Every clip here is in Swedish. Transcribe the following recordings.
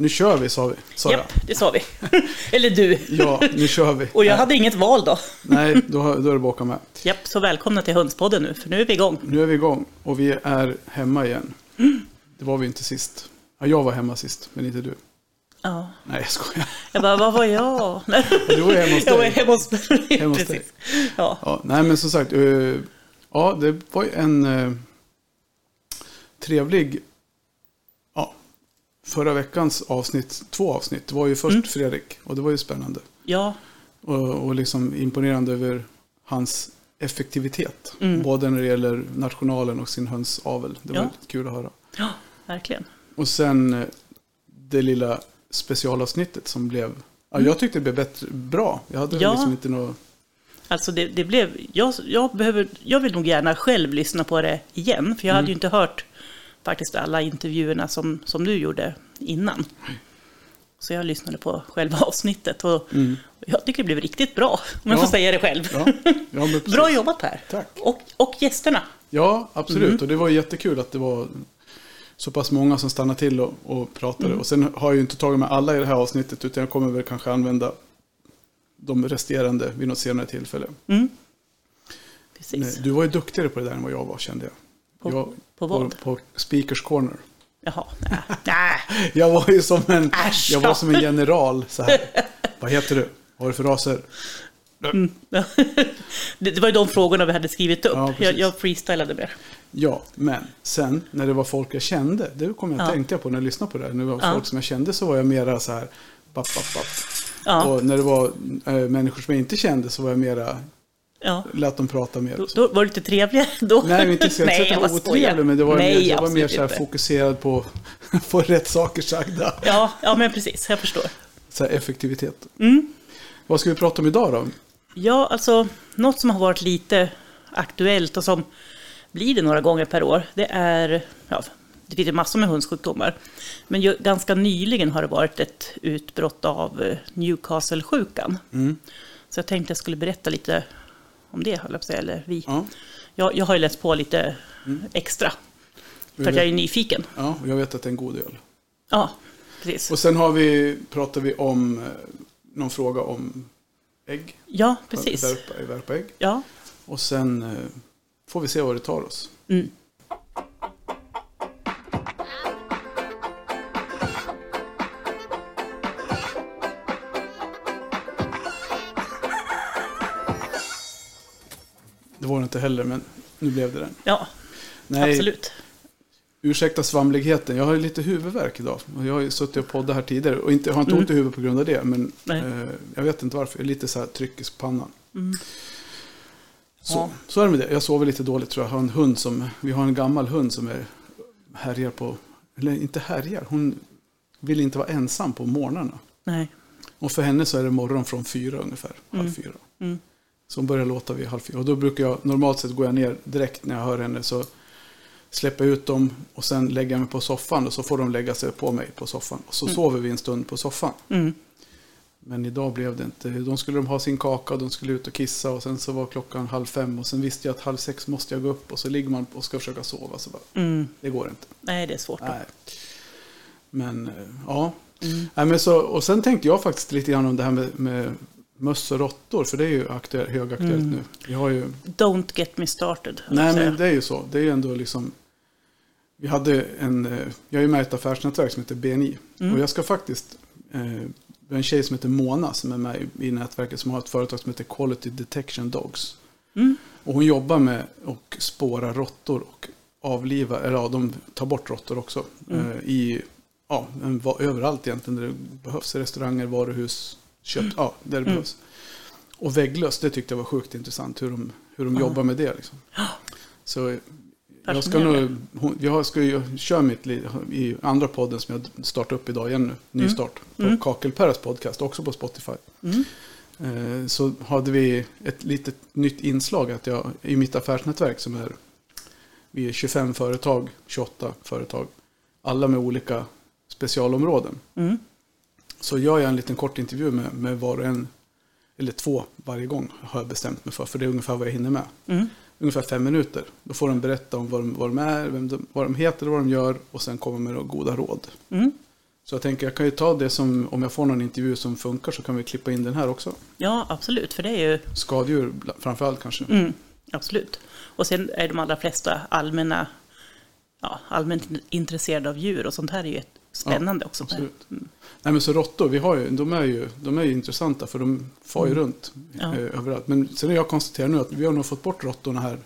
Nu kör vi sa vi. Sa Japp, det sa vi. Eller du. jag. Ja, nu kör vi. Och jag Nej. hade inget val då. Nej, då, då är det baka med. Japp, så välkomna till Hönspodden nu, för nu är vi igång. Nu är vi igång och vi är hemma igen. Det var vi inte sist. Ja, jag var hemma sist, men inte du. Ja. Nej, jag skojar. Jag bara, vad var jag? Nej. Du var hemma hos Jag var dig. hemma hos mig. Hemma hos dig. Ja. Ja, nej, men som sagt. eh, ja, det var ju en eh, trevlig... Förra veckans avsnitt, två avsnitt. Det var ju först Mm. Fredrik och det var ju spännande. ja, Och, och liksom imponerande över hans effektivitet. Mm. Både när det gäller nationalen och sin hönsavel. Det var Ja. kul att höra. ja, verkligen. Och sen eh, det lilla specialavsnittet som blev... Ja, jag tyckte det blev bättre, bra. Jag hade Mm. Ja. liksom inte något... Alltså det, det blev, jag, jag, behöver, jag vill nog gärna själv lyssna på det igen, för jag hade ju inte hört faktiskt alla intervjuerna som, som du gjorde innan. Så jag lyssnade på själva avsnittet och jag tycker det blev riktigt bra, om jag Ja. får säga det själv. Ja, ja. Bra jobbat Per! Tack. Och, och gästerna. Ja, absolut. Mm. Och det var jättekul att det var så pass många som stannade till och, och pratade. Mm. Och sen har jag ju inte tagit med alla i det här avsnittet, utan jag kommer väl kanske använda de resterande vid något senare tillfälle. Mm. Precis. Du var ju duktigare på det där än vad jag var, kände jag. På- jag på vad? På, på Speakers Corner. Jaha, nej. nej. Jag var ju som en, Äsch jag var som en general så här. Vad heter du? Vad har du för raser? Det, det var ju de frågorna vi hade skrivit upp. Ja, jag, jag freestylade mer. Ja, men sen när det var folk jag kände, det kommer jag Ja. tänkte jag på när jag lyssnade på det här. När det var Ja. folk som jag kände så var jag mera så här, bapp, bapp, bapp. Ja, Och när det var äh, människor som jag inte kände så var jag mera, ja. lät dem prata mer. Då, då var det lite trevligare då. Nej, inte så Nej, jag var otrevlig, men det var Nej, mer, jag var mer så här inte. fokuserad på att få rätt saker sagda. Ja, ja, men precis. Jag förstår. Så här effektivitet. Mm. Vad ska vi prata om idag då? Ja, alltså något som har varit lite aktuellt och som blir det några gånger per år, det är, ja, det finns ju massor med hundssjukdomar, men ju, ganska nyligen har det varit ett utbrott av eh, Newcastle-sjukan. Mm. Så jag tänkte jag skulle berätta lite om det, höll jag på att säga, eller vi. Ja, Jag, jag har ju läst på lite extra, för att jag är nyfiken. ja och jag vet att det är en god öl. Ja, precis. Och sen har vi, pratar vi om eh, någon fråga om ägg. Ja, precis. Värpa, värpa ägg. Ja, Och sen eh, får vi se vad det tar oss. mm. Inte heller, men nu blev det den. ja Nej, absolut. ursäkta svamligheten. Jag har lite huvudvärk idag. Och jag har ju suttit och poddat här tidigare. Och inte, har inte ont i huvudet på grund av det. Men Mm. Eh, jag vet inte varför. Jag är lite så här tryckis på pannan. Mm. Så, Ja. så är det med det. Jag sover lite dåligt tror jag. Jag har en hund som, vi har en gammal hund som är härjar på, eller inte härjar. Hon vill inte vara ensam på morgnarna. Nej. Och för henne så är det morgon från fyra ungefär, halv Mm. fyra. Mm. Så hon börjar låta vid halv fyra. Och då brukar jag, normalt sett går jag ner direkt när jag hör henne. Så släpper jag ut dem och sen lägger jag mig på soffan. Och så får de lägga sig på mig på soffan. Och så sover vi en stund på soffan. Mm. Men idag blev det inte. De skulle de ha sin kaka och de skulle ut och kissa. Och sen så var klockan halv fem. Och sen visste jag att halv sex måste jag gå upp. Och så ligger man och ska försöka sova. Så bara, Mm. det går inte. Nej, det är svårt. Nej. Men eh, ja. Mm. Nej, men så, och sen tänkte jag faktiskt lite grann om det här med, med möss och råttor. För det är ju aktuell, högaktuellt Mm. nu. Vi har ju Don't get me started. Nej, men det är ju så. Det är ju ändå liksom... Vi hade en... eh, Jag är med i ett affärsnätverk som heter BNI. Mm. Och jag ska faktiskt... Eh, vi har en tjej som heter Mona som är med i, nätverket som har ett företag som heter Quality Detection Dogs. Mm. Och hon jobbar med att spåra råttor och avliva, eller ja, de tar bort råttor också. Mm. Eh, I, ja, en, överallt egentligen där det behövs. Restauranger, varuhus, kött, ja, där det Mm. behövs. Och vägglöss, det tyckte jag var sjukt intressant hur de, hur de Ja. jobbar med det. Liksom. Så jag ska nog, jag ska ju köra mitt liv i andra podden som jag startar upp idag igen nu. Nystart. På Mm. Kakelperras podcast, också på Spotify. Mm. Eh, Så hade vi ett litet nytt inslag att jag i mitt affärsnätverk som är vi är 25 företag, 28 företag. Alla med olika specialområden. Mm. Så gör jag en liten kort intervju med, med var och en, eller två varje gång har jag bestämt mig för. För det är ungefär vad jag hinner med. Mm. Ungefär fem minuter. Då får de berätta om vad de, vad de är, vem de, vad de heter och vad de gör. Och sen kommer med goda råd. Mm. Så jag tänker, jag kan ju ta det som, om jag får någon intervju som funkar så kan vi klippa in den här också. Ja, absolut. För det är ju Skadedjur framförallt kanske. Mm, absolut. Och sen är de allra flesta allmänna, ja, allmänt intresserade av djur och sånt här är ju ett spännande också. Absolut. Nej men så råttor, vi har ju, de, är ju, de är ju intressanta för de far ju runt Ja. eh, överallt. Men sen har jag konstaterat nu att vi har nog fått bort råttorna här.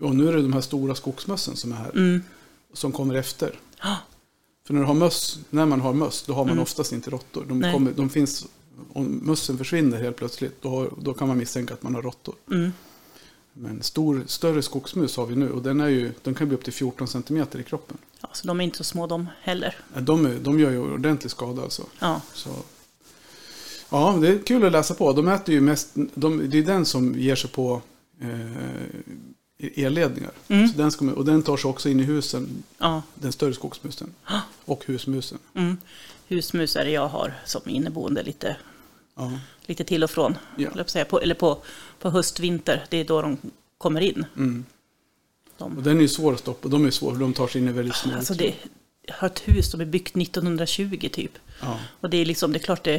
Och nu är det de här stora skogsmössen som är här. Mm. Som kommer efter. Ja. För när, du har möss, när man har möss, då har man oftast inte råttor. De, Mm. Kommer, de finns, om mössen försvinner helt plötsligt, då, har, då kan man misstänka att man har råttor. Mm. Men stor, större skogsmus har vi nu och den, är ju, den kan bli upp till 14 centimeter i kroppen. Så de är inte så små de heller. De, är, de gör ju ordentlig skada alltså. Ja, Så. Ja, det är kul att läsa på. De äter ju mest, de, det är den som ger sig på eh, elledningar. Mm. Så den ska, och den tar sig också in i husen, ja. den större skogsmusen. Och husmusen. Mm. Husmus är det jag har som inneboende lite, Ja. lite till och från. Ja. Eller, på, eller på, på höst, vinter, det är då de kommer in. Mm. Och De, den är ju svår att stoppa. De är svåra, de tar sig in i väldigt små alltså det, jag har ett hus som är byggt 1920 typ. Ja. Och det är liksom, det är klart det,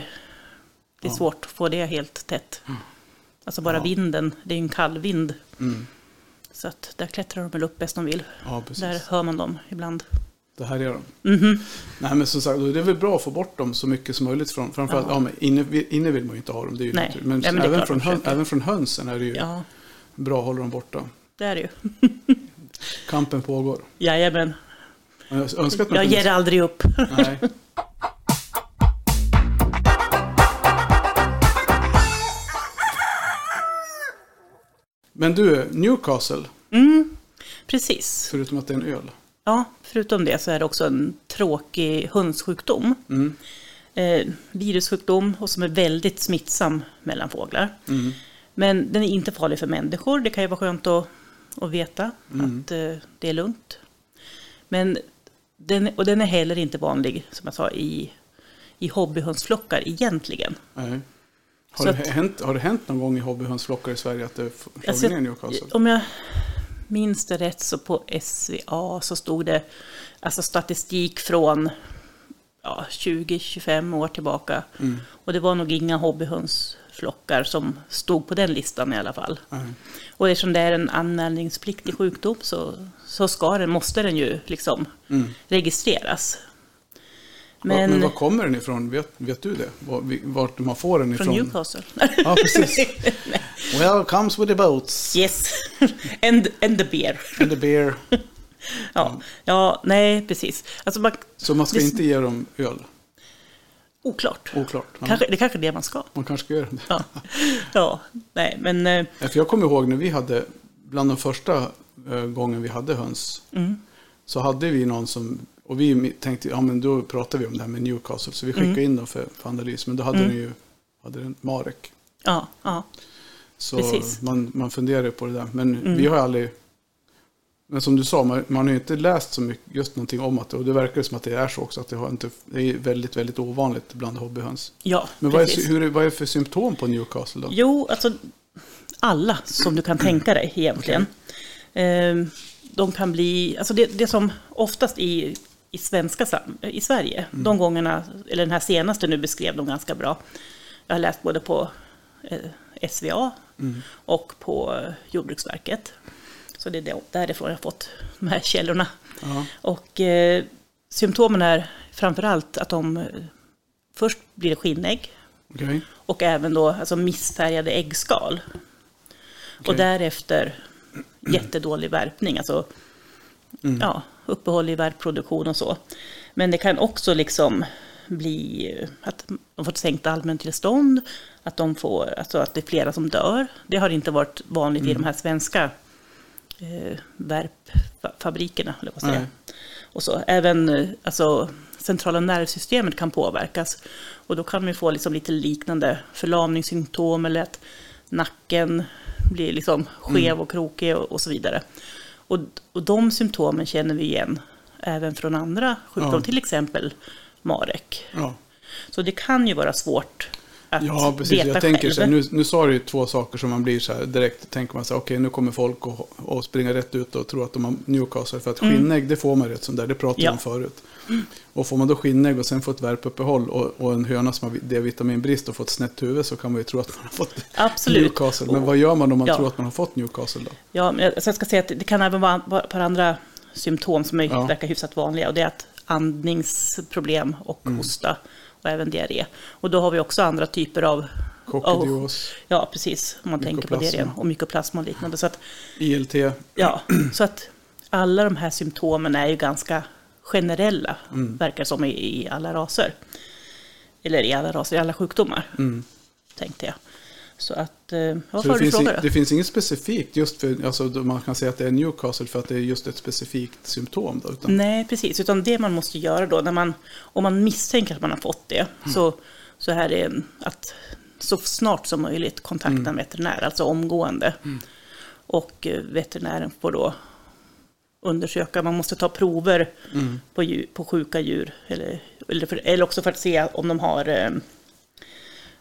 det är Ja. svårt att få det helt tätt. Alltså bara Ja. vinden, det är en kall vind. Mm. Så att där klättrar de väl upp bäst de vill. ja. Där hör man dem ibland. Det här är de. Mhm. Nej, men som sagt, det är väl bra att få bort dem så mycket som möjligt från. Framförallt, ja. Ja. men inne, inne vill man ju inte ha dem. Det är ju Nej. naturligt. Men, Nej, men även, från hön, även från hönsen är det ju Ja, bra att hålla dem borta. det är det ju. Kampen pågår. Jajamän. Jag man Jag ger aldrig upp. Nej. Men du, Newcastle, Mm, precis. förutom att det är en öl. Ja, förutom det så är det också en tråkig hönssjukdom. Mm. Eh, virussjukdom och som är väldigt smittsam mellan fåglar. Mm. Men den är inte farlig för människor. Det kan ju vara skönt att, att veta att eh, det är lugnt. Men den, och den är heller inte vanlig, som jag sa, i, i hobbyhönsflockar egentligen. Nej. Har, det att- hänt, har det hänt någon gång i hobbyhönsflockar i Sverige att det slagit Alltså, ner Newcastle? Om jag minns det rätt så på SVA så stod det alltså statistik från ja, 20-25 år tillbaka. Mm. Och det var nog inga hobbyhönsflockar som stod på den listan i alla fall. Nej. Och eftersom det är en anmälningspliktig sjukdom så, så ska den, måste den ju liksom Mm. registreras. Men, Men, var kommer den ifrån? Vet, vet du det? Vart man får den ifrån? från Newcastle. Ja, precis. well, comes with the boats. yes, and, and the beer. And the beer. Ja, ja nej precis. Alltså man, Så man ska Det- inte ge dem öl? Oklart. Oklart. Ja. Kanske, det kanske är det man ska. Man kanske ska göra det. Ja, ja nej, men eh, för jag kommer ihåg när vi hade, bland de första eh, gången vi hade höns, mm, så hade vi någon som, och vi tänkte, ja men då pratar vi om det här med Newcastle, så vi skickade Mm. in dem för, för analys, men då hade den ju, hade den Marek. ja, ja, Så Precis. man, man funderar på det där, men Mm. vi har aldrig, men som du sa, man, man har ju inte läst så mycket, just någonting om att det, och det verkar som att det är så också, att det, har inte, det är väldigt, väldigt ovanligt bland hobbyhöns. ja Men vad är, precis. hur, vad är det för symptom på Newcastle då? Jo, alltså alla som du kan tänka dig egentligen. Eh, de kan bli, alltså det, det som oftast i, i, svenska, i Sverige, Mm. de gångerna, eller den här senaste nu beskrev de ganska bra. Jag har läst både på eh, SVA Mm. och på eh, Jordbruksverket. Så det är därifrån jag har fått de här källorna. Ja, Och eh, symptomen är framförallt att de eh, först blir det skinnägg okej. och även då alltså missfärgade äggskal. Okej. Och därefter jättedålig värpning, alltså Mm. ja, uppehåll i värpproduktion och så. Men det kan också liksom bli eh, att de får ett sänkt allmäntillstånd, att, de får, alltså att det är flera som dör. Det har inte varit vanligt Mm. i de här svenska eh, värpfabrikerna, eller vad säger Nej. och så. Även eh, alltså, centrala nervsystemet kan påverkas. Och då kan ju få liksom lite liknande förlamningssymptom eller att nacken blir liksom skev och krokig och, och så vidare. Och, och de symptomen känner vi igen även från andra sjukdomar, Ja. till exempel Marek. Ja. Så det kan ju vara svårt att Ja, precis. veta Jag tänker själv. så här, nu, nu sa du ju två saker som man blir så här direkt. Tänker man så här, okej nu kommer folk och, och springa rätt ut och tro att de har Newcastle. För att skinnägg, det får man rätt som där. Det pratade Ja. om förut. Och får man då skinnägg och sen får ett värpuppehåll och, och en höna som har D-vitaminbrist och fått snett huvud så kan man ju tro att man har fått Absolut. Newcastle. Men vad gör man om man Ja. tror att man har fått Newcastle då? Ja, men jag, ska säga att det kan även vara vara ett par andra symptom som är, Ja. verkar hyfsat vanliga. Och det är att andningsproblem och Mm. hosta och även diarré. Och då har vi också andra typer av... Kokidios, Ja, precis. Om man tänker på diarrén. Och mykoplasma och liknande. Så att, ILT. ja, så att alla de här symptomen är ju ganska generella, Mm. verkar som i, i alla raser. Eller i alla raser, i alla sjukdomar, Mm. tänkte jag. Så att, eh, vad var det du finns, frågade? det finns inget specifikt just för, alltså man kan säga att det är Newcastle för att det är just ett specifikt symptom då. Utan, Nej, precis. Utan det man måste göra då, när man, om man misstänker att man har fått det, så, så här är att så snart som möjligt kontakta en veterinär, alltså omgående. Och eh, veterinären får då undersöka, man måste ta prover på, djur, på sjuka djur. Eller, eller, för, eller också för att se om de har, eh,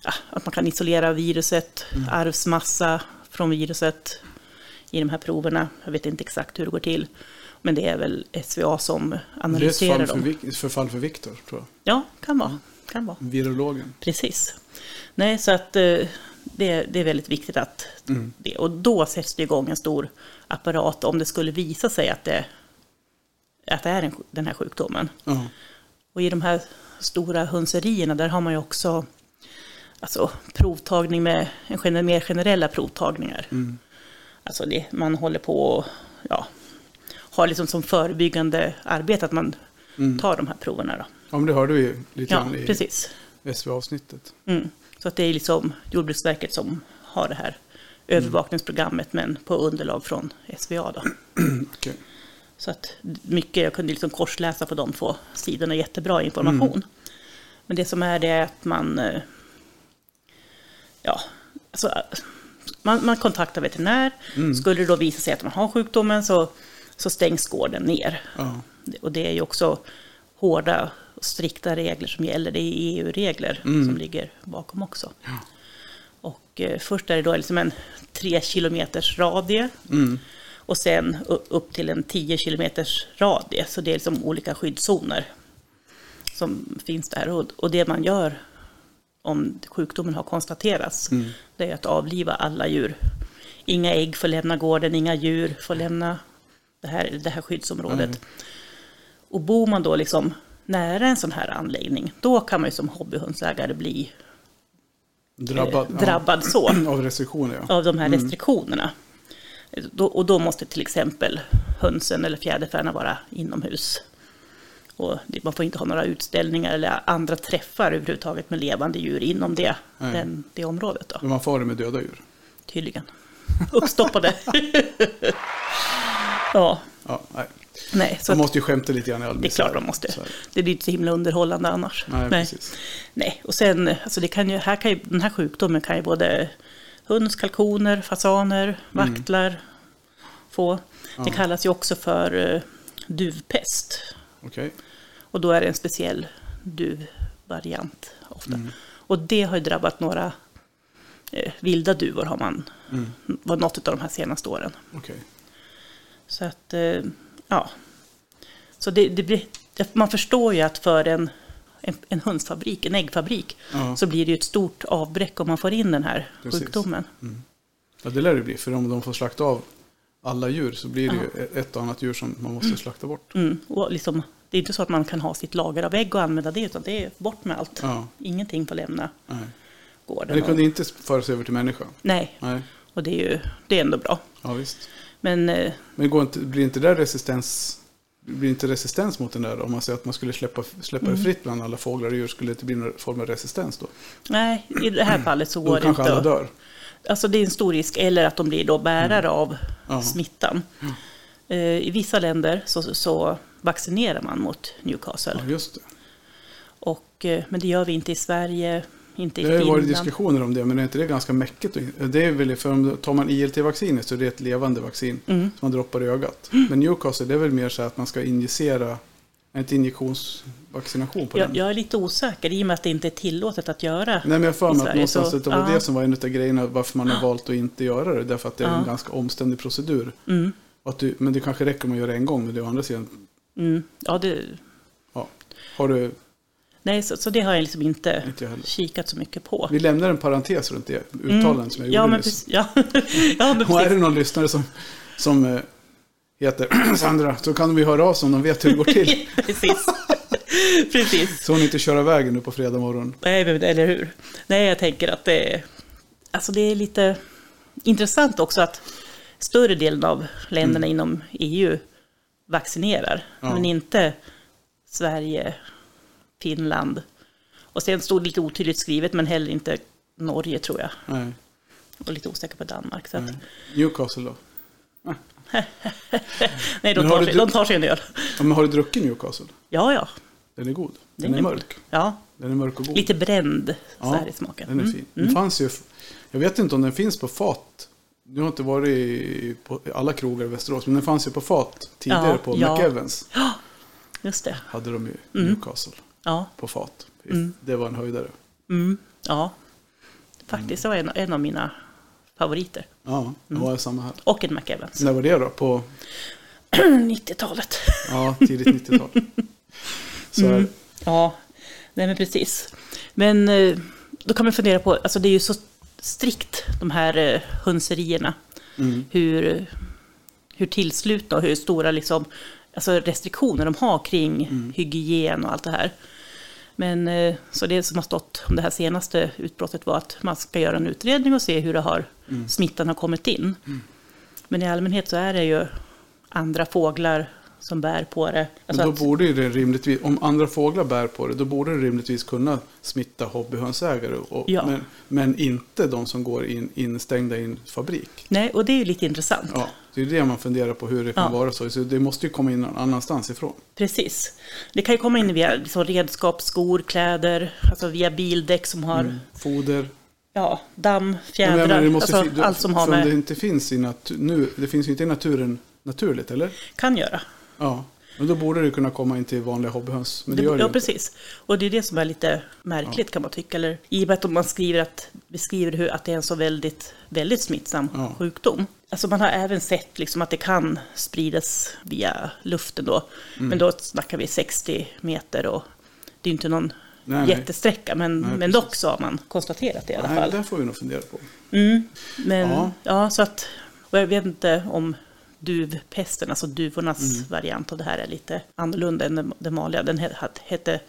ja, att man kan isolera viruset, arvsmassa från viruset i de här proverna. Jag vet inte exakt hur det går till. Men det är väl SVA som det är ett analyserar fall för, dem. För fall för Viktor, tror jag. Ja, kan vara. Kan vara. Virologen. Precis. Nej, så att eh, det, det är väldigt viktigt att det. Och då sätts det igång en stor apparat om det skulle visa sig att det, att det är en, den här sjukdomen. Ja. Och i de här stora hönserierna, där har man ju också alltså, provtagning med en mer generella provtagningar. Alltså det, man håller på och ja, har liksom som förebyggande arbete att man tar de här proverna. Då. ja, men det hörde vi lite Ja, grann i precis. SV-avsnittet. Mm. Så att det är liksom Jordbruksverket som har det här övervakningsprogrammet, men på underlag från SVA. Då. Okej. Så att mycket, jag kunde liksom korsläsa på de två sidorna, jättebra information. Men det som är det är att man, eh, ja, alltså, man, man kontaktar veterinär. Skulle det då visa sig att man har sjukdomen så, så stängs gården ner. Ja. Och det är ju också hårda och strikta regler som gäller. Det är EU-regler som ligger bakom också. Och eh, först är det då liksom en tre kilometers radie. Och sen upp till en 10 kilometers radie. Så det är liksom olika skyddszoner som finns där. Och, och det man gör om sjukdomen har konstaterats, det är att avliva alla djur. Inga ägg får lämna gården, inga djur får lämna det här, det här skyddsområdet. Och bor man då liksom nära en sån här anläggning, då kan man ju som hobbyhundsägare bli Drabbad, eh, drabbad så Ja. av restriktioner, ja. av de här restriktionerna. Då, och då måste till exempel hönsen eller fjäderfäna vara inomhus. Och man får inte ha några utställningar eller andra träffar överhuvudtaget med levande djur inom det, den, det området. Då, Men man får det med döda djur. tydligen. Uppstoppade. ja, Ja, nej. nej. Så att, måste ju skämta lite grann i all det är klart man måste. Det blir inte så himla underhållande annars. Nej, precis. Nej, och sen, alltså det kan ju, här kan ju, den här sjukdomen kan ju både höns, kalkoner, fasaner, Mm. vaktlar få. Det kallas ju också för eh, duvpest. Okej. Och då är det en speciell duvvariant ofta. Mm. Och det har ju drabbat några eh, vilda duvor har man, Mm. var något av de här senaste åren. Okej. Så att, eh, ja. Så det, det blir, man förstår ju att för en, en, en hönsfabrik, en äggfabrik, Ja. så blir det ju ett stort avbräck om man får in den här Precis. sjukdomen. Ja, det lär det bli. För om de får slakta av alla djur så blir det ju ett och annat djur som man måste slakta bort. Mm. Och liksom, det är inte så att man kan ha sitt lager av ägg och använda det, utan det är bort med allt. Ja, Ingenting får lämna nej. gården. Men det kunde och, inte föras över till människa. nej, Nej, och det är ju det är ändå bra. ja visst. Men eh, Men går inte, blir inte där resistens blir inte resistens mot den där? Om man säger att man skulle släppa, släppa Mm. det fritt bland alla fåglar och djur, skulle det inte bli någon form av resistens då? nej, i det här fallet så går det kanske inte. alla att- dör. Alltså det är en stor risk, eller att de blir då bärare av Ja. smittan. Eh, I vissa länder så, så vaccinerar man mot Newcastle. Ja, just det. Och, eh, men det gör vi inte i Sverige, inte i Det har varit diskussioner om det, men är inte det ganska mäckigt? att- Det är väl, för om tar man ILT-vaccinet så är det ett levande vaccin Mm. som man droppar i ögat. Men Newcastle, det är väl mer så att man ska injicera inte injektionsvaccination på Jag, den? jag är lite osäker i och med att det inte är tillåtet att göra. Nej, men jag för mig att Sverige, någonstans så- det var ja. det som var en av grejerna varför man har valt att inte göra det. Därför att det är en Ja. ganska omständig procedur. Mm, du, men det kanske räcker om man gör det en gång, men det är å andra sidan. Mm, ja, det, Ja. Har du, nej, så, så det har jag liksom inte inte jag kikat så mycket på. Vi lämnar en parentes runt det uttalanden som jag gjorde Mm. Ja, men nyss. Ja, ja, men Och är det någon lyssnare som, som eh, heter Sandra så kan vi höra av sig om de vet hur det går till. precis. precis. Så hon inte kör vägen nu på fredag morgon. Nej, men, eller hur? Nej, jag tänker att det är, alltså det är lite intressant också att större delen av länderna inom EU vaccinerar, Ja. men inte Sverige, Finland. Och sen stod det lite otydligt skrivet, men heller inte Norge tror jag. Nej, Och lite osäker på Danmark. Så att. Newcastle då? nej, de tar, sig, de tar sig en öl. Ja, men har du druckit Newcastle? Ja, ja. Den är god. Den Den är mörk. ja. Den är mörk och god. Lite bränd så Ja, här i smaken. Den är Mm. fin. Den fanns ju, jag vet inte om den finns på fat. Du har inte varit i, på alla krogar i Västerås, men den fanns ju på fat tidigare Ja, på ja. McEvans. Just det. Hade de ju Mm. Newcastle Ja. på fat. Mm. Det var en höjdare. Mm, ja, faktiskt. Det var en, en av mina favoriter. Ja, det Mm. var samma här. Och en McEvans. När var det då? På 90-talet. ja, tidigt 90-tal. Så Mm. är det. Ja, nej men precis. Men eh, då kan man fundera på, alltså det är ju så strikt de här eh, hönserierna. Mm. Hur, hur tillslutna och hur stora liksom, alltså restriktioner de har kring Mm. hygien och allt det här. Men eh, så det som har stått om det här senaste utbrottet var att man ska göra en utredning och se hur det har, Mm. smittan har kommit in. Men i allmänhet så är det ju andra fåglar som bär på det. Men Alltså då att- borde ju det rimligtvis, om andra fåglar bär på det, då borde det rimligtvis kunna smitta hobbyhönsägare. Och, Ja. men, men inte de som går in, instängda i en fabrik. Nej, och det är ju lite intressant. Ja, det är det man funderar på hur det kan Ja. vara så. så. Det måste ju komma in någon annanstans ifrån. Precis. Det kan ju komma in via liksom, redskap, skor, kläder, alltså via bildäck som har Mm. Foder. ja, damm, Men fjädrar, menar, det måste alltså allt som har om det med inte finns i natu- nu, det finns inte i naturen naturligt, eller? kan göra. Ja, men då borde det kunna komma in till vanliga hobbyhöns. Men det, gör det ja, inte. precis. Och det är det som är lite märkligt kan man tycka. Eller, I och med att man skriver att, beskriver hur, att det är en så väldigt, väldigt smittsam Ja. sjukdom. Alltså man har även sett liksom att det kan spridas via luften då. Mm. Men då snackar vi 60 meter och det är inte någon Nej, jättesträcka. Men, Nej, men dock så har man konstaterat det i alla Nej, fall. det där får vi nog fundera på. Mm, men Ja. ja. så att, och jag vet inte om duvpesten, alltså duvornas Mm. variant av det här är lite annorlunda än den, vanliga. Den hette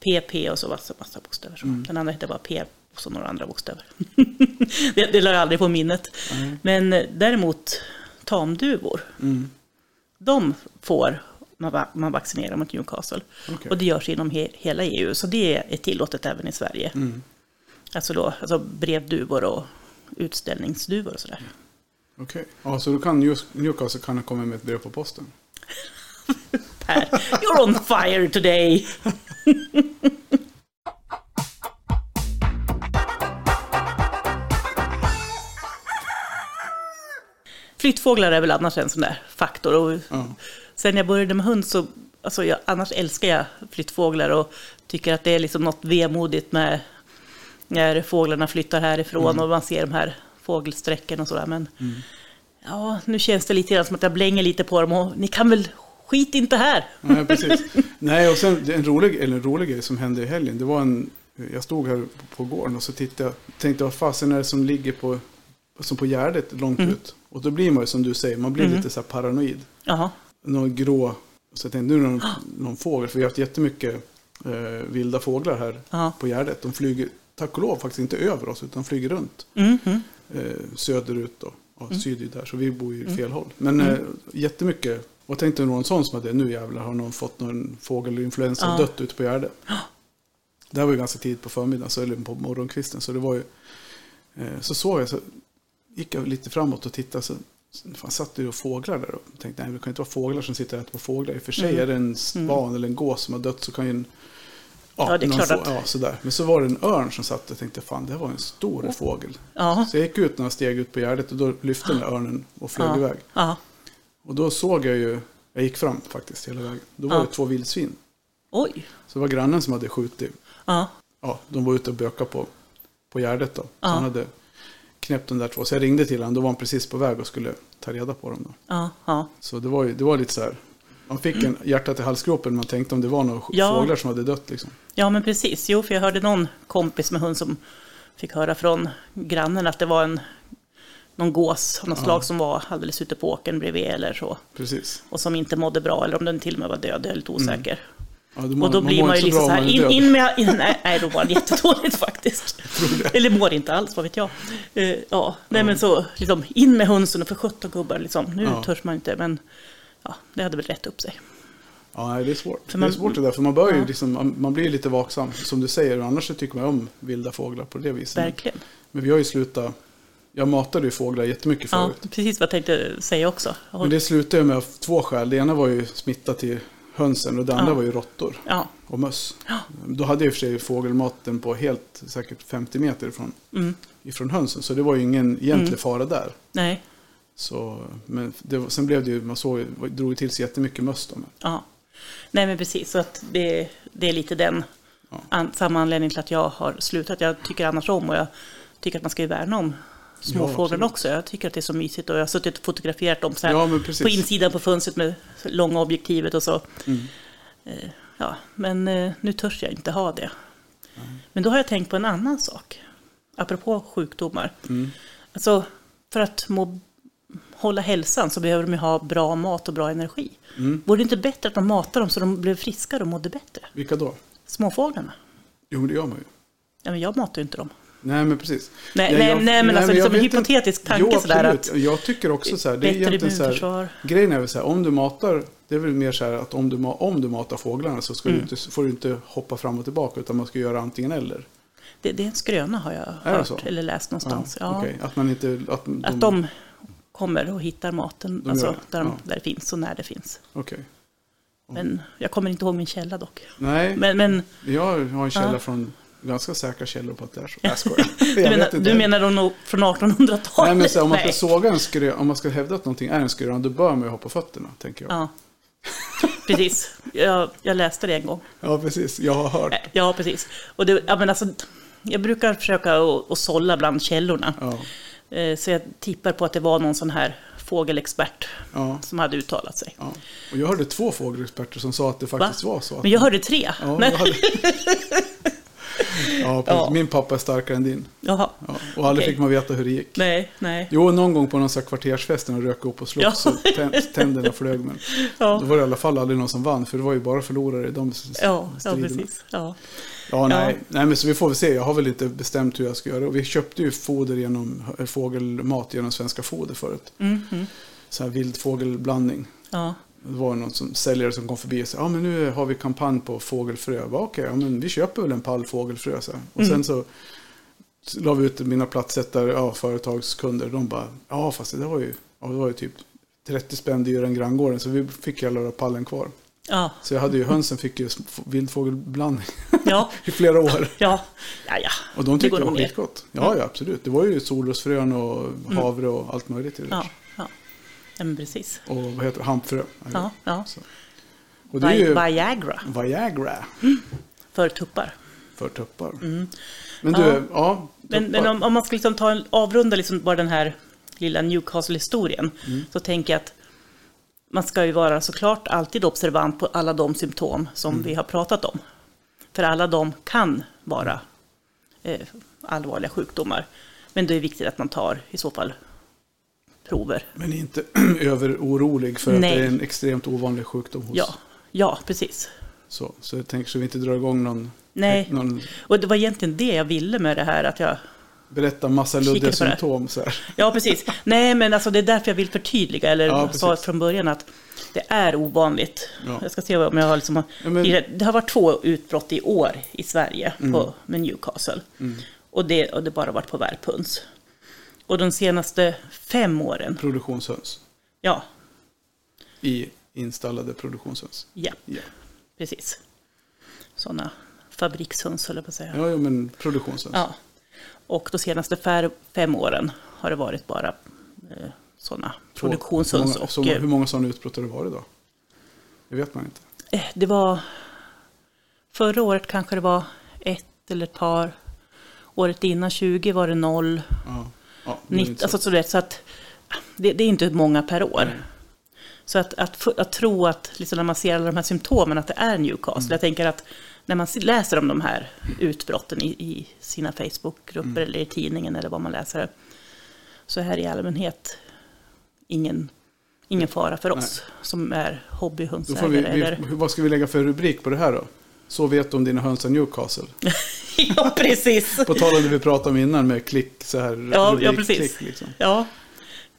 PP och så massa, massa bokstäver. Mm. Den andra hette bara P och så några andra bokstäver. det, det lär jag aldrig på minnet. Nej. Men eh, däremot tamduvor, Mm. de får man, man vaccinera mot Newcastle. Okej. Och det görs inom he, hela EU, så det är tillåtet även i Sverige. Mm. Alltså, då, alltså brevduvor och utställningsduvor och sådär. Okej. Ja, så då kan New- Newcastle kan komma med ett brev på posten. Per, you're on fire today! Flyttfåglar är väl annars en sån där faktor. Och Ja. sen jag började med hund så, alltså jag, annars älskar jag flyttfåglar och tycker att det är liksom något vemodigt med när fåglarna flyttar härifrån och man ser de här fågelsträcken och sådär. Men ja, nu känns det lite grann som att jag blänger lite på dem och ni kan väl skit inte här. Nej, precis. Nej, och sen en rolig, eller en rolig grej som hände i helgen. Det var en, jag stod här på gården och så tittade jag, tänkte vad fasen är det som ligger på, som på gärdet långt Mm. ut. Och då blir man ju som du säger, man blir lite så här paranoid. Jaha, Någon grå, så jag tänkte nu är det någon, någon fågel, för vi har haft jättemycket eh, vilda fåglar här Ja. på gärdet. De flyger, tack och lov, faktiskt inte över oss, utan flyger runt. mm, mm. Söderut då. Ja, Mm. syd är där, så vi bor ju i fel håll. Men eh, jättemycket. Och jag tänkte någon sån som hade, nu jävlar har någon fått någon fågelinfluensa och Ja. dött ute på Gärde. Det här var ju ganska tidigt på förmiddagen, så, eller på morgonkvisten. Så det var ju, eh, så såg jag, så gick jag lite framåt och tittade. Så, fan, satt det ju fåglar där och tänkte, nej det kan inte vara fåglar som sitter och äter på fåglar. I och för sig Mm. är det en svan eller en gås som har dött så kan ju en Ja, det är klart att- Ja, sådär. Men så var det en örn som satt och tänkte, fan det var en stor fågel. Ja, Så jag gick ut några steg ut på gärdet och då lyfte den örnen och flög Ja. iväg. ja, Och då såg jag ju, jag gick fram faktiskt hela vägen. Då var Ja. det två vildsvin Oj. Så det var grannen som hade skjutit. Ja. Ja, de var ute och bökade på, på Gärdet då. Så Ja. han hade knäppt de där två. Så jag ringde till honom. Då var han precis på väg och skulle ta reda på dem. Då. Ja. Ja. Så det var, ju, det var lite så här. Man fick en hjärtat i halsgropen. Man tänkte om det var några Ja. fåglar som hade dött liksom. Ja, men precis. Jo, för jag hörde någon kompis med hund som fick höra från grannen att det var en någon gås av något slag som var alldeles ute på åkern bredvid eller så. Precis. Och som inte mådde bra, eller om den till och med var död, jag är lite osäker. Ja, då mår- och då blir mår man ju liksom så här, man är in, in med... In, nej, nej, då var det jättedåligt faktiskt. Eller mår inte alls, vad vet jag. Eh, ja, nej men så, liksom, in med hönsen och för 17 gubbar, liksom. Nu Ja. törs man inte, men ja, det hade väl rätt upp sig. Ja, det är svårt. För det är man- svårt det där. För man, bör ju Ja. liksom, man- man blir lite vaksam. Som du säger. Annars tycker man om vilda fåglar på det viset. Verkligen. Men vi har ju slutat. Jag matade ju fåglar jättemycket Ja, förut. precis vad jag tänkte säga också. Men det slutade med två skäl. Det ena var ju smitta till hönsen och det andra Ja. var ju råttor Ja, och möss. Ja. Då hade jag i och för sig fågelmaten på helt säkert 50 meter ifrån, mm, ifrån hönsen. Så det var ju ingen egentlig Mm. fara där. nej, Så, men det, sen blev det ju, man såg, drog till sig jättemycket möss då. Men, ja. Nej, men precis. Så att det, det är lite den Ja. an, samma anledning till att jag har slutat. Jag tycker annars om och jag tycker att man ska ju värna om Ja, småfåglarna absolut. också. Jag tycker att det är så mysigt och jag har suttit och fotograferat dem så här ja, på insidan på fönstret med långa objektivet och så. Mm. Eh, Ja, men eh, nu törs jag inte ha det. Men då har jag tänkt på en annan sak. Apropå sjukdomar. Mm. Alltså, för att må, hålla hälsan så behöver de ju ha bra mat och bra energi. Mm. Vore det inte bättre att de matar dem så de blev friskare och mådde bättre? Vilka då? Småfåglarna. Jo, men det gör man ju. Ja, men jag matar ju inte dem. Nej, men precis. Nej, Ja, nej, jag- nej, men alltså jag liksom en hypotetisk tanke jo, sådär absolut. att Jag tycker också så här. Det är egentligen så här. Grejen är väl så här, om du matar, det är väl mer så här att om du, om du matar fåglarna så ska Mm. du inte, får du inte hoppa fram och tillbaka utan man ska göra antingen eller. Det, det är en skröna har jag hört eller läst någonstans. Ja, Okej, Att man inte... Att de, Att de kommer och hittar maten, De alltså där, de, ja. där det finns och när det finns. Okej. Men jag kommer inte ihåg min källa dock. Nej, Men, men jag har en källa Ja. från ganska säkra källor på att det är så. Jag skojar. du, menar, du menar från 1800-talet? Nej, men så, om man ska Nej. såga en skrö, om man ska hävda att någonting är en skröna, då bör man ju ha på fötterna, tänker jag. Ja. Precis, jag, jag läste det en gång. Ja, precis. Jag har hört. Ja, precis. Och det, ja, men alltså, jag brukar försöka att, sålla bland källorna. Ja, Eh, Så jag tippar på att det var någon sån här fågelexpert ja, som hade uttalat sig. ja. Och jag hörde två fågelexperter som sa att det faktiskt var så. Men jag hörde tre. Ja, jag hade... ja. Ja. min pappa är starkare än din. Jaha. Ja. Och aldrig Okej. fick man veta hur det gick. Nej, nej. Jo, någon gång på någon sån här kvartersfest när de rök upp och slogs Ja. så tän- tänderna flög. Men Ja, då var det i alla fall aldrig någon som vann, för det var ju bara förlorare i de s- ja, ja striderna. precis. Ja. Ja, nej. Nej, men så vi får väl se. Jag har väl inte bestämt hur jag ska göra. Och vi köpte ju foder genom, äh, fågelmat genom Svenska Foder förut. Mm, mm. Så här vildfågelblandning. ja. Det var någon som, säljare som kom förbi och sa, ja men nu har vi kampanj på fågelfrö. Jag bara, Okej, ja, men vi köper väl en pall fågelfrö. Så. Och Mm. sen så la vi ut mina platsättare, ja, företagskunder. De bara, ja fast det var ju, ja, det var ju typ 30 spänn dyrare än granngården. Så vi fick alla pallen kvar. Ja. Så jag hade ju, hönsen fick ju vildfågelblandning Ja. i flera år. Ja. Ja, ja. Och de Det tyckte går det var skitgott. Ja, ja, absolut. Det var ju solrosfrön och havre och allt möjligt i det. Ja. Ja. men precis. Och vad heter det? Hampfrö. Ja. ja. Och det är ju Viagra Viagra för tuppar. för tuppar. Mm. Men du, Ja. ja. Men, men om, om man ska liksom ta en, avrunda liksom bara den här lilla Newcastle-historien Mm. så tänker jag att man ska ju vara såklart alltid observant på alla de symptom som Mm. vi har pratat om. För alla de kan vara eh, allvarliga sjukdomar. Men det är viktigt att man tar i så fall prover. Men inte överorolig för att Nej. det är en extremt ovanlig sjukdom hos. Ja, ja precis. Så, så jag tänker så vi inte drar igång någon, Nej. någon Och det var egentligen det jag ville med det här. Att jag, berätta massa luddiga symptom. Så här. ja, precis. Nej, men alltså det är därför jag vill förtydliga. Eller Ja, sa från början att det är ovanligt. Ja. Jag ska se om jag har liksom... Ja, men- Det har varit två utbrott i år i Sverige på, med Newcastle. Mm. Och, det, och det bara varit på värphöns. Och de senaste fem åren, Produktionshöns. ja, I installade produktionshöns. ja, Ja, precis. Sådana fabrikshöns, höll jag på att säga. ja, ja men produktionshöns. Ja. Och de senaste fem åren har det varit bara eh, sådana produktionshöns. Hur många, Och, så, eh, hur många sådana utbrott har det varit då? Det vet man inte. eh, det var... Förra året kanske det var ett eller ett par. Året innan 20 var det noll. Ja. Ja, det är 90, inte så. alltså, så att det, det är inte många per år. Nej. Så att, att, att tro att liksom när man ser alla de här symptomen att det är Newcastle. Mm. Jag tänker att när man läser om de här utbrotten i, i sina Facebookgrupper Mm. eller i tidningen eller vad man läser. Så är det i allmänhet ingen, ingen fara för oss som är hobbyhundsägare. vi, vi, vad ska vi lägga för rubrik på det här då? Så vet du om dina höns är Newcastle. ja, precis. På tal om det vi pratade om innan med klick så här. Ja, ja, rubrik, precis. Klick, liksom. Ja,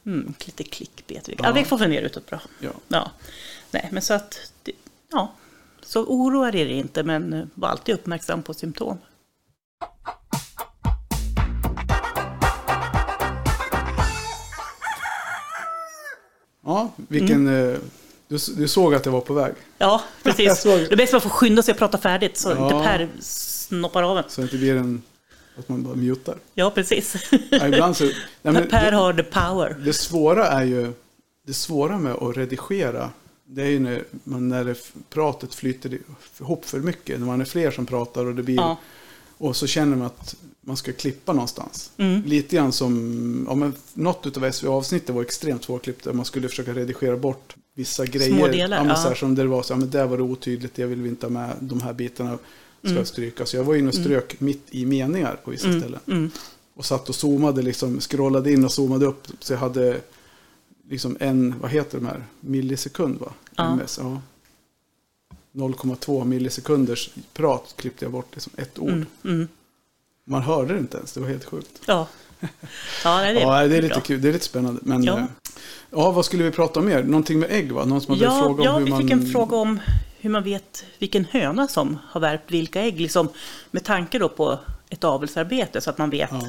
mm, lite klickbet. Ja. Ja. vi får fundera ut något bra. ja. Ja, nej, men så att, det- ja, så oroa er inte, men eh, var alltid uppmärksam på symptom. ja, vilken... Mm. eh, Du, du såg att jag var på väg. Ja, precis. Det är bäst att man får skynda sig att prata färdigt, så Ja. inte Per snoppar av en. Så det blir en... Att man bara mutar. Ja, precis. Ja, ibland så, nej, men per har the power. det svåra är ju... Det svåra med att redigera. Det är ju när, man, när det, pratet flyter ihop för mycket. När man är fler som pratar och det blir... Ja, Och så känner man att man ska klippa någonstans. Mm. Lite grann som, ja, men något av SV-avsnittet var extremt svårklippt. Där man skulle försöka redigera bort vissa grejer. delar, ja, men ja. Så här, som det var så, ja, men där var det otydligt, det vill vi inte ha med. De här bitarna ska Mm. strykas. Så jag var inne och strök mitt i meningar på vissa ställen. mm, Och satt och zoomade, liksom, scrollade in och zoomade upp. Så jag hade liksom en, vad heter de här, millisekund va? Ja. MS, ja. 0,2 millisekunders prat klippte jag bort, liksom ett ord. mm, mm. Man hörde det inte ens, det var helt sjukt. Ja. Ja, det är, Ja, det är lite bra. kul, det är lite spännande. Men Ja. ja. ja, vad skulle vi prata om mer? Någonting med ägg va? Någon som hade Ja, frågat ja om hur vi man... fick en fråga om hur man vet vilken höna som har värpt vilka ägg. Liksom, med tanke då på ett avelsarbete så att man vet Ja.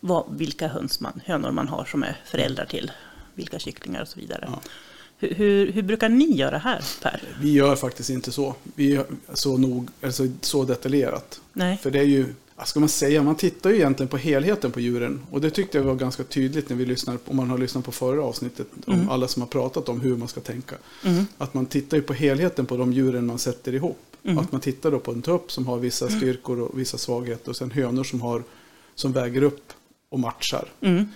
vad, vilka höns man, hönor man har som är föräldrar till vilka kycklingar och så vidare. Ja. Hur, hur, hur brukar ni göra här, Per? Vi gör faktiskt inte så. Vi så, nog, alltså, så detaljerat. Nej. För det är ju, ska man säga, man tittar ju egentligen på helheten på djuren. Och det tyckte jag var ganska tydligt när vi lyssnade, om man har lyssnat på förra avsnittet, om alla som har pratat om hur man ska tänka. Mm. Att man tittar ju på helheten på de djuren man sätter ihop. Mm. Att man tittar då på en tupp som har vissa styrkor och vissa svagheter och sen hönor som, har, som väger upp och matchar. Mm.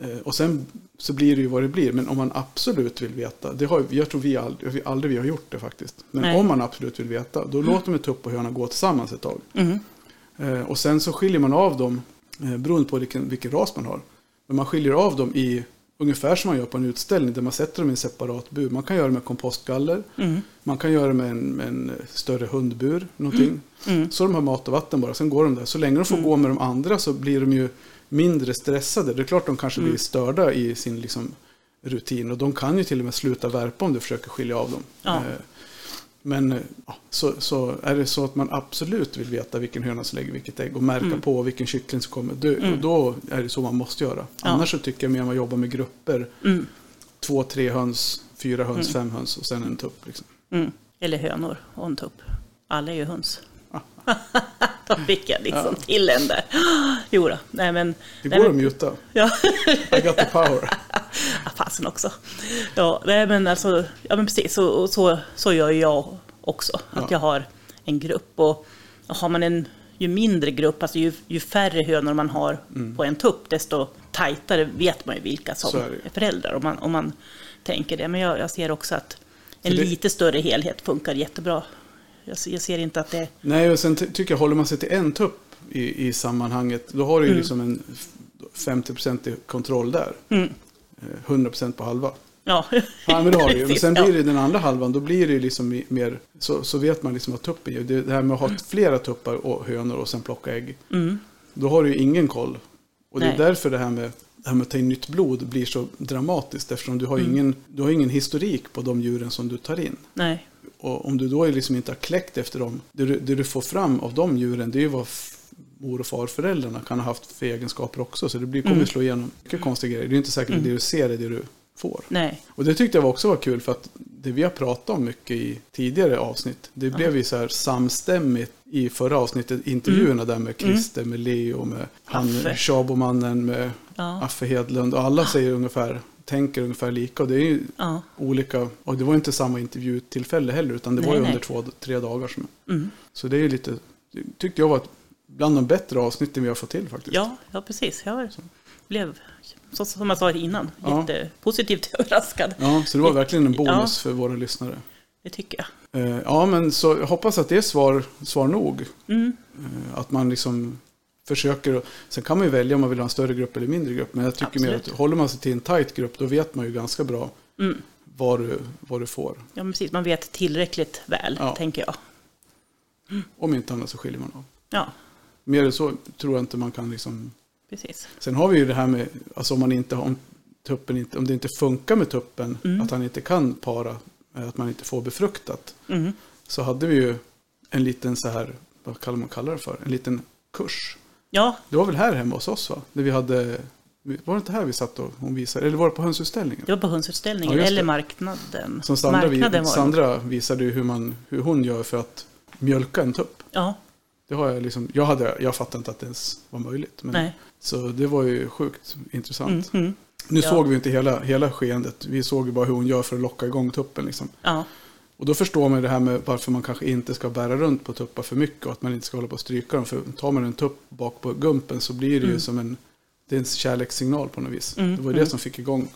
Eh, och sen så blir det ju vad det blir. Men om man absolut vill veta, det har, jag tror vi aldrig, aldrig vi har gjort det faktiskt. Men Nej. om man absolut vill veta, då låter man tupp och höna gå tillsammans ett tag. Mm. Eh, och sen så skiljer man av dem eh, beroende på vilken, vilken ras man har. Men man skiljer av dem i ungefär som man gör på en utställning där man sätter dem i en separat bur. Man kan göra det med kompostgaller. Mm. Man kan göra det med en, med en större hundbur. Någonting. Mm. Så de har mat och vatten bara. Sen går de där. Så länge de får gå med de andra så blir de ju mindre stressade. Det är klart de kanske Mm. blir störda i sin liksom, rutin. Och de kan ju till och med sluta värpa om du försöker skilja av dem. Ja. Eh, Men eh, så, så är det så att man absolut vill veta vilken höna som lägger vilket ägg och märka Mm. på vilken kyckling som kommer. Då, Mm. och då är det så man måste göra. Ja. Annars så tycker jag mer man jobbar med grupper. Mm. Två, tre höns, fyra höns, fem höns och sen en tupp. Liksom. Mm. Eller hönor och en tupp. Alla är ju höns. Då fick jag liksom till en där. Jo då. nej men... Det nej, går men- att muta. Ja. I got the power. Ja, fasen också. Ja, nej, men alltså, ja men precis, så, och så, så gör jag också. Att Ja. jag har en grupp och har man en, ju mindre grupp, alltså ju, ju färre hönor man har på en tupp, desto tajtare vet man ju vilka som är är, föräldrar. Om man, om man tänker det. Men jag, jag ser också att en det- lite större helhet funkar jättebra. Jag, jag ser inte att det... Nej, och sen ty- tycker jag, håller man sig till en tupp i, i sammanhanget, då har du ju Mm. liksom en f- 50% kontroll där. Mm. Eh, 100% på halva. Ja, Ja, men det har du ju. Men sen blir det den andra halvan, då blir det liksom mer, så, så vet man liksom vad tuppen. Det, här med att ha flera tuppar och hönor och sen plocka ägg, Mm. då har du ju ingen koll. Och det är Nej. därför det här med det här med att ta in nytt blod blir så dramatiskt. Eftersom du har, Mm. ingen, du har ingen historik på de djuren som du tar in. nej. Och om du då liksom inte har kläckt efter dem, det du, det du får fram av de djuren, det är ju vad mor och farföräldrarna kan ha haft för egenskaper också. Så det blir, kommer Mm. slå igenom mycket konstiga grejer. Det är inte säkert att det du ser är det du får. Nej. Och det tyckte jag också var kul för att det vi har pratat om mycket i tidigare avsnitt, det blev ju så här samstämmigt i förra avsnittet, intervjuerna där med Christer, med Leo, med han Mm. Affe. Tjabomannen, med Ja. Affe Hedlund och alla säger ungefär tänker ungefär lika. Och det är ju Ja. olika, och det var inte samma intervjutillfälle heller, utan det var Nej, ju nej. under två, tre dagar. Som, Mm. så det är ju lite, tyckte jag var ett, bland de bättre avsnitten vi har fått till faktiskt. Ja, ja, precis. Jag blev, så, som jag sa innan, Ja. jättepositivt överraskad. Ja, så det var verkligen en bonus Ja. för våra lyssnare. Det tycker jag. Eh, Ja, men så jag hoppas att det är svar, svar nog. Mm. Eh, Att man liksom försöker, sen kan man ju välja om man vill ha en större grupp eller mindre grupp. Men jag tycker mer att Absolut. håller man sig till en tight grupp då vet man ju ganska bra Mm. vad du, vad du får. Ja, men precis. Man vet tillräckligt väl, Ja. tänker jag. Om inte annat så skiljer man av. Ja, Mer än så tror jag inte man kan liksom. precis. Sen har vi ju det här med, alltså om man inte, om tuppen inte, om det inte funkar med tuppen, Mm. att han inte kan para, eh, att man inte får befruktat. Mm. Så hade vi ju en liten så här, vad kallar man kallar det för, en liten kurs. Ja, Det var väl här hemma hos oss va? När vi hade, var det inte här vi satt och hon visade, eller var det på hönsutställningen? det var på hönsutställningen, Ja, eller marknaden. Som Sandra, vi, Marknaden det. Sandra visade ju hur, man, hur hon gör för att mjölka en tupp. Ja, Det har jag liksom, jag, hade, jag fattade inte att det ens var möjligt. Men, nej. Så det var ju sjukt intressant. Mm, mm. Nu Ja. såg vi inte hela, hela skeendet. Vi såg ju bara hur hon gör för att locka igång tuppen. Liksom. Ja, Och då förstår man det här med varför man kanske inte ska bära runt på tuppar för mycket och att man inte ska hålla på och stryka dem. För tar man en tupp bak på gumpen så blir det ju Mm. som en, det är en kärlekssignal på något vis. Mm, Det var ju det mm. som fick igång,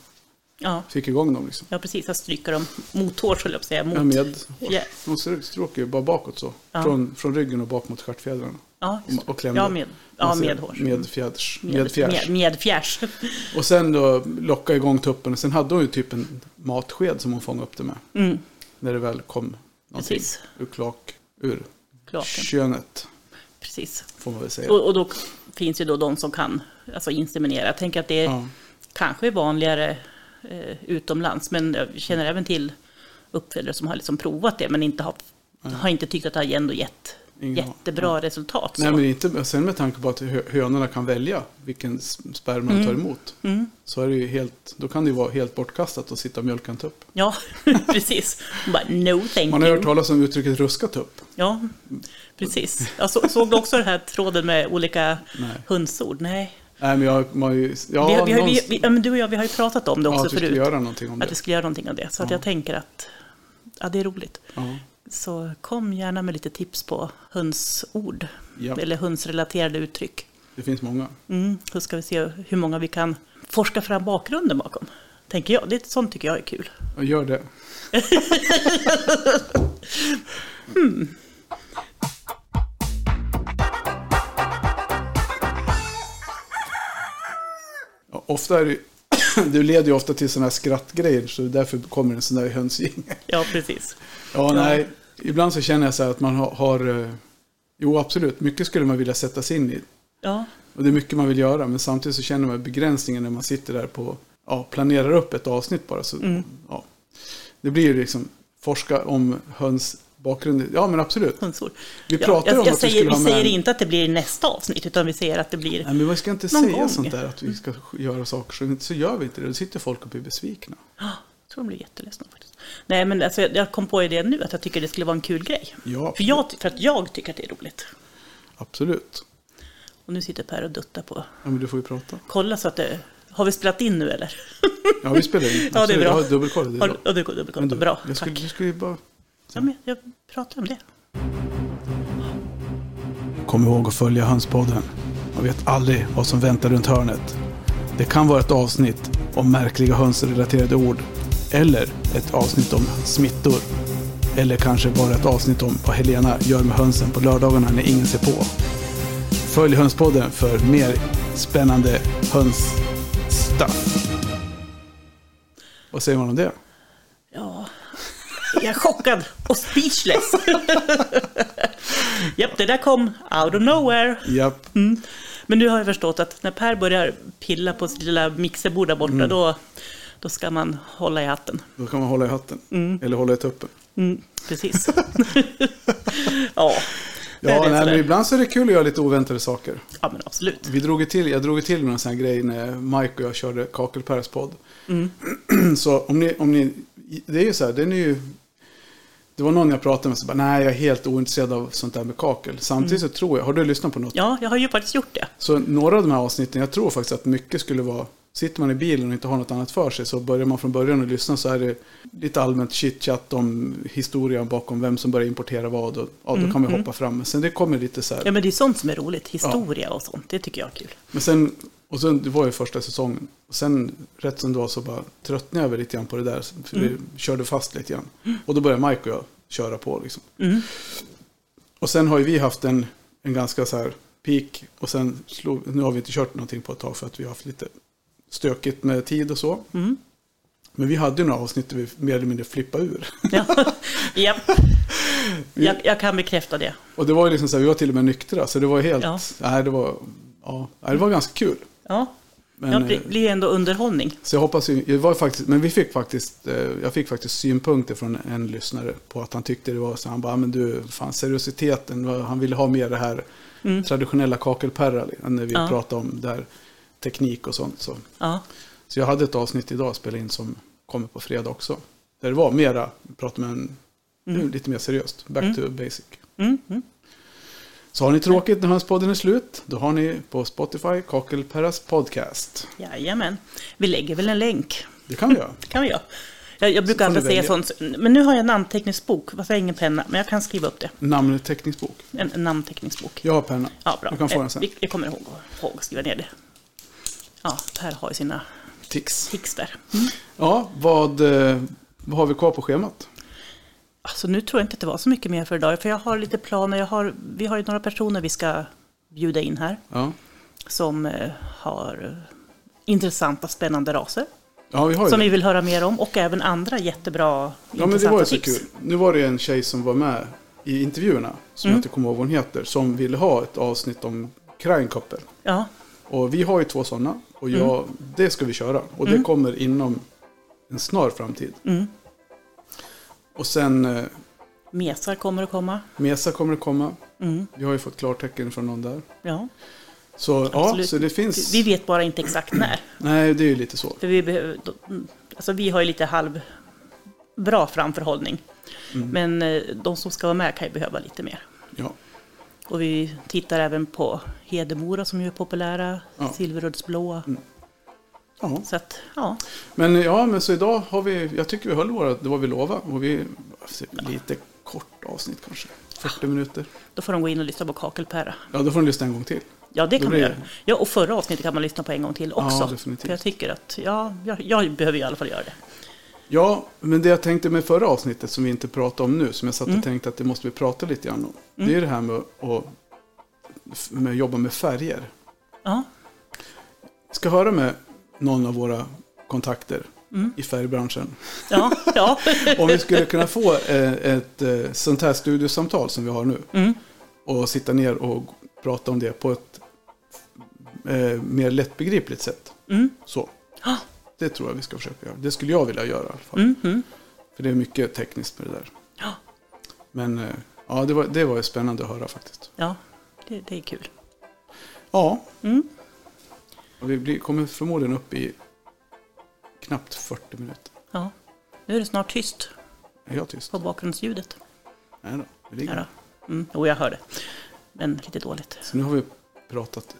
ja. fick igång dem. Liksom. ja, precis. Jag stryker dem mot hår, skulle jag säga. Mot... Ja, med, Ja. hon stråkar ju bara bakåt så. Ja. Från, från ryggen och bak mot stjärtfjädrarna. Ja, just. Och klämde. ja, med, ja, med hår. Med fjäders. Med, med, fjärs. med, med fjärs. Och sen då locka igång tuppen. Och sen hade hon ju typ en matsked som hon fångade upp det med. Mm, När det väl kom någonting precis. ur klak, ur Klaken. könet. Precis. Får man väl säga. Och, och då finns ju då de som kan alltså inseminera. Jag tänker att det är Ja. kanske är vanligare eh, utomlands, men jag känner även till uppfödare som har liksom provat det, men inte har, har inte tyckt att det har ändå gett Ingen- jättebra resultat. Så. Nej men inte, sen med tanke på att hö- hönorna kan välja vilken sperma de tar emot. Mm. Så är det helt, då kan det ju vara helt bortkastat att sitta och mjölka en tupp. Ja, precis. Bara, no thank Man har you. hört talas om uttrycket ruska tupp. Ja, precis. Jag så, såg också den här tråden med olika Nej. hönsord? Nej. Nej men jag, man ju, ja, vi, har- vi, har- vi, någonstans- vi, ja, men du och jag vi har ju pratat om det ja, också att vi skulle förut. göra någonting om Att det. vi skulle göra någonting av det. Så att Ja. jag tänker att ja, det är roligt. Så kom gärna med lite tips på hönsord. Ja. Eller hönsrelaterade uttryck. Det finns många. Mm, så ska vi se hur många vi kan forska fram bakgrunden bakom. Tänker jag. Det, sånt tycker jag är kul. Och gör det. Ja, ofta är det, det leder ju ofta till sådana här skrattgrejer så därför kommer en sån där hönsgäng. Ja, precis. Ja, nej. Ibland så känner jag så här att man har, har... eh, Jo, absolut. Mycket skulle man vilja sätta sig in i. Ja, Och det är mycket man vill göra. Men samtidigt så känner man begränsningen när man sitter där på... Ja, planerar upp ett avsnitt bara. Så, Mm. ja. Det blir ju liksom forska om höns bakgrund. Ja, men absolut. hönsord. Vi Ja, pratar jag, om jag att vi säger, skulle vi ha med... säger inte att det blir nästa avsnitt, utan vi säger att det blir... Nej, men vi ska inte säga gång. sånt där att vi ska göra saker. Så, så gör vi inte det. Då sitter folk och blir besvikna. Jag tror de blir jätteledsna faktiskt. Nej, men alltså, jag kom på det nu, att jag tycker det skulle vara en kul grej. Ja, För, jag, för att jag tycker att det är roligt. absolut. Och nu sitter Per och duttar på. Ja, men du får ju prata. Kolla så att det... Har vi spelat in nu eller? Ja, vi spelar in. Ja, det är Absolut. bra. Jag har dubbelkoll. Det är Har, bra. ja, det går dubbelkoll. Men du, Bra, jag skulle, tack. du skulle bara... Ja, men jag pratar om det. Kom ihåg att följa Hönspodden. Man vet aldrig vad som väntar runt hörnet. Det kan vara ett avsnitt om märkliga hönsrelaterade ord. Eller ett avsnitt om smittor. Eller kanske bara ett avsnitt om vad Helena gör med hönsen på lördagarna när ingen ser på. Följ Hönspodden för mer spännande hönsstuff. Vad säger man om det? Ja, jag är chockad och speechless. Japp, det där kom out of nowhere. Japp. Men nu har jag förstått att när Per börjar pilla på sitt lilla mixerbord där borta, då, då ska man hålla i hatten. Då kan man hålla i hatten. Eller hålla i tuppen. Mm, precis. ja, Ja, nej, men ibland så är det kul att göra lite oväntade saker. ja men absolut. Vi drog till, jag drog till med en sån här grej när Mike och jag körde Kakelpärs podd. Mm. så om ni, om ni, det är ju så här, den är ju, det var någon jag pratade med som bara, nej jag är helt ointresserad av sånt där med kakel. Samtidigt så tror jag, har du lyssnat på något? Mm. Ja, jag har ju faktiskt gjort det. Så några av de här avsnitten, jag tror faktiskt att mycket skulle vara sitter man i bilen och inte har något annat för sig så börjar man från början att lyssna så är det lite allmänt chitchat om historien bakom vem som börjar importera vad. Och, ja, då kan man hoppa fram. Men sen det kommer lite så här. Ja, men det är sånt som är roligt. Historia och sånt. Det tycker jag är kul. Men sen, och sen, det var ju första säsongen. Och sen rätt som det var så bara tröttnade jag väl lite grann på det där. För det körde fast lite grann. Och då började Mike och jag köra på liksom. Mm. Och sen har ju vi haft en, en ganska så här peak. Och sen slog, nu har vi inte kört någonting på ett tag för att vi har haft lite stökigt med tid och så. Mm. Men vi hade ju några avsnitt där vi mer eller mindre flippade ur. Ja. Japp. Jag, jag kan bekräfta det. Och det var ju liksom så här, vi var till och med nyktra. Så det var helt, Ja. nej det var, ja, det var ganska kul. Ja, Men, ja eh, det blir ändå underhållning. Så jag hoppas det var faktiskt, men vi fick faktiskt, eh, jag fick faktiskt synpunkter från en lyssnare på att han tyckte det var så, han bara, men du, fan seriositeten, han ville ha mer det här traditionella kakelperra, när vi Mm. Ja. pratade om det här teknik och sånt. Så. Ja. så jag hade ett avsnitt idag att spela in som kommer på fredag också. Där det var mera, prata med en, lite mer seriöst, back to basic. Mm. Mm. Så har ni tråkigt när Hönspodden är slut, då har ni på Spotify Kakelperras podcast. Jajamän. Vi lägger väl en länk. Det kan vi göra. Det kan vi göra. Jag, jag brukar alltid säga sånt. Men nu har jag en namnteckningsbok. Varför har jag ingen penna? Men jag kan skriva upp det. Namnteckningsbok. En, en namnteckningsbok. Jag har penna. Ja, bra. Du kan få Eh, den sen. vi- Jag kommer ihåg, ihåg att skriva ner det. Ja, Per har ju sina Tix. tics där. Ja, vad, eh, vad har vi kvar på schemat? Alltså nu tror jag inte att det var så mycket mer för idag. För jag har lite planer. Jag har, vi har ju några personer vi ska bjuda in här. Ja, Som eh, har eh, intressanta, spännande raser. ja vi har Som det. vi vill höra mer om. Och även andra jättebra, Ja, men det var ju så tips. kul. Nu var det en tjej som var med i intervjuerna, som Mm. jag inte kommer ihåg vad hon heter, som ville ha ett avsnitt om Kreinkoppel. Ja, Och vi har ju två sådana. Och Mm. jag, det ska vi köra. Och det kommer inom en snar framtid. Mm. Och sen eh, mesar kommer att komma. Mesa kommer att komma. Mm. Vi har ju fått klartecken från någon där. Ja. Så ja, Absolut. så det finns. Vi vet bara inte exakt när. Nej, det är ju lite så. För vi behöver, mm, alltså vi har ju lite halv bra framförhållning. Mm. Men eh, de som ska vara med kan ju behöva lite mer. Ja. Och vi tittar även på Hedemora som ju är populära, Ja. Mm. Silveruddsblåa. ja. Så att, ja, Men ja, men så idag har vi, jag tycker vi höll våra, det var vi lovade. Och vi, lite kort avsnitt kanske. 40 minuter. då får de gå in och lyssna på Kakelpära. Ja, då får ni lyssna en gång till. Ja, det kan man göra. Ja, och förra avsnittet kan man lyssna på en gång till också. definitivt. För jag tycker att, ja, jag, jag behöver i alla fall göra det. Ja, men det jag tänkte med förra avsnittet som vi inte pratar om nu, som jag satt och tänkte att det måste vi prata lite grann om. Det är det här med att, med att jobba med färger. Ja, Jag ska höra med någon av våra kontakter i färgbranschen. ja, ja. Om vi skulle kunna få eh, ett eh, sånt här studiosamtal som vi har nu. Mm. Och sitta ner och prata om det på ett eh, mer lättbegripligt sätt. Mm. Så. Det tror jag vi ska försöka göra. Det skulle jag vilja göra i alla fall. Mm, mm. För det är mycket tekniskt med det där. Ja. Men eh, ja, det var, det var ju spännande att höra faktiskt. ja det, det är kul. Ja, Mm. vi blir, kommer förmodligen upp i knappt 40 minuter. Ja. Nu är det snart tyst Är jag tyst? på bakgrundsljudet. Nej då, det ligger. Ja, då. Mm. Jo, jag hör det. Men lite dåligt. Så nu har vi pratat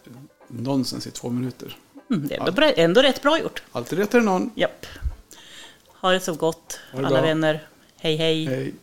nonsens i två minuter. Mm, det är ändå, bra, ändå rätt bra gjort. Alltid rättare än någon. Japp. Ha det så gott, det alla bra. vänner. Hej, hej. Hej.